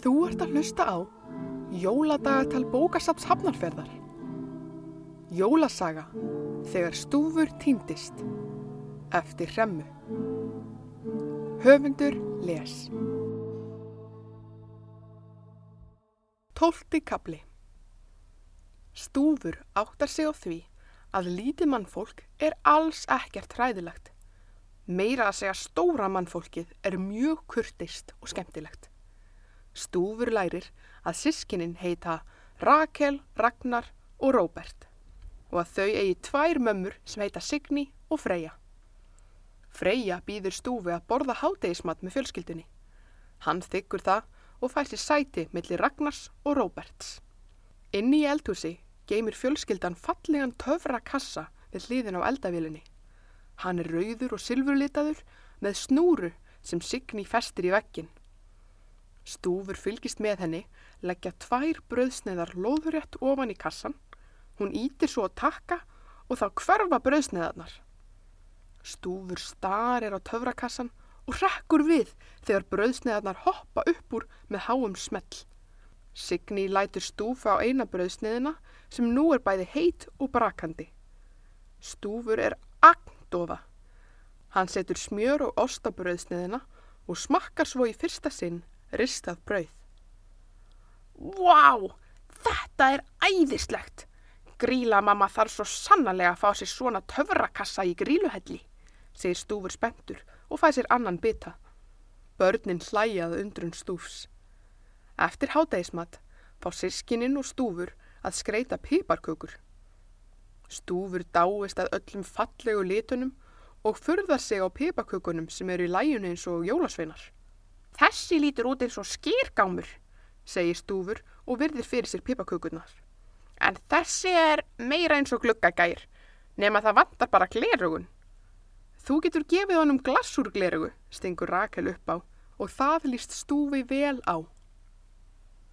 Þú ert að hlusta á Jóladagatal bókasaps hafnarferðar. Jólasaga þegar stúfur týndist eftir hremmu. Höfundur les. Tólti kapli. Stúfur áttar sig á því að lítið mannfólk er alls ekkert hræðilegt. Meira að segja stóra mannfólkið er mjög kurtist og skemmtilegt. Stúfur lærir að sískinin heita Rakel, Ragnar og Róbert og að þau eigi tvær mömmur sem heita Signi og Freyja. Freyja býður Stúfi að borða hátegismat með fjölskyldunni. Hann þykkur það og fær sér sæti millir Ragnars og Róberts. Inni í eldhúsi geymir fjölskyldan fallegan töfra kassa við hlýðin á eldavílinni. Hann er rauður og silfurlitaður með snúru sem Signi festir í vekkin. Stúfur fylgist með henni, leggja tvær bröðsneðar loðurétt ofan í kassan, hún ítir svo að takka og þá hverfa bröðsneðarnar. Stúfur starir á töfrakassan og rekkur við þegar bröðsneðarnar hoppa upp úr með háum smell. Signi lætur stúfa á eina bröðsneðina sem nú er bæði heit og brakandi. Stúfur er agndóða. Hann setur smjör og ost á bröðsneðina og smakkar svo í fyrsta sinn ristað brauð. Vá, þetta er æðislegt! Gríla mamma þarf svo sannarlega að fá sér svona töfrakassa í gríluhelli, segir stúfur spentur og fæ sér annan bytta. Börnin hlæjað undrun stúfs. Eftir hádægismat fá sískininn og stúfur að skreita piparkökur. Stúfur dáist að öllum fallegu litunum og furðar sig á piparkökunum sem eru í læjunu eins og jólasveinar. Þessi lítur út eins og skýrgámur, segir stúfur og virðir fyrir sér pipakökurnar. En þessi er meira eins og gluggagær, nema það vantar bara glerugun. Þú getur gefið honum glassúr glerugu, stengur Rakel upp á og það líst stúfi vel á.